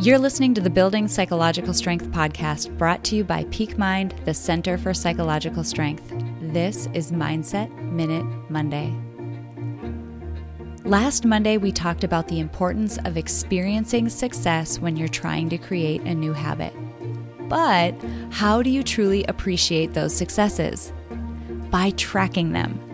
You're listening to the Building Psychological Strength podcast brought to you by Peak Mind, the Center for Psychological Strength. This is Mindset Minute Monday. Last Monday, we talked about the importance of experiencing success when you're trying to create a new habit. But how do you truly appreciate those successes? By tracking them.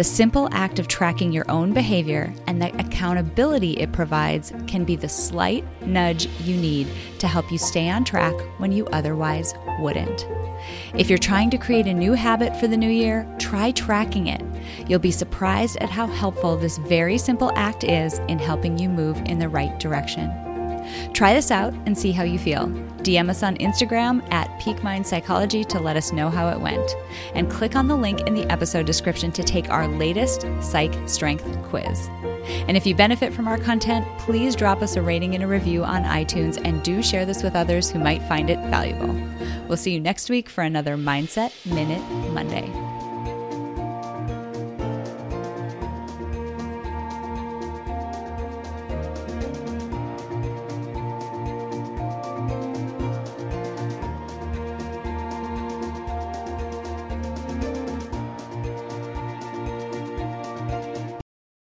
The simple act of tracking your own behavior and the accountability it provides can be the slight nudge you need to help you stay on track when you otherwise wouldn't. If you're trying to create a new habit for the new year, try tracking it. You'll be surprised at how helpful this very simple act is in helping you move in the right direction. Try this out and see how you feel. DM us on Instagram at Peak Mind Psychology to let us know how it went. And click on the link in the episode description to take our latest Psych Strength quiz. And if you benefit from our content, please drop us a rating and a review on iTunes and do share this with others who might find it valuable. We'll see you next week for another Mindset Minute Monday.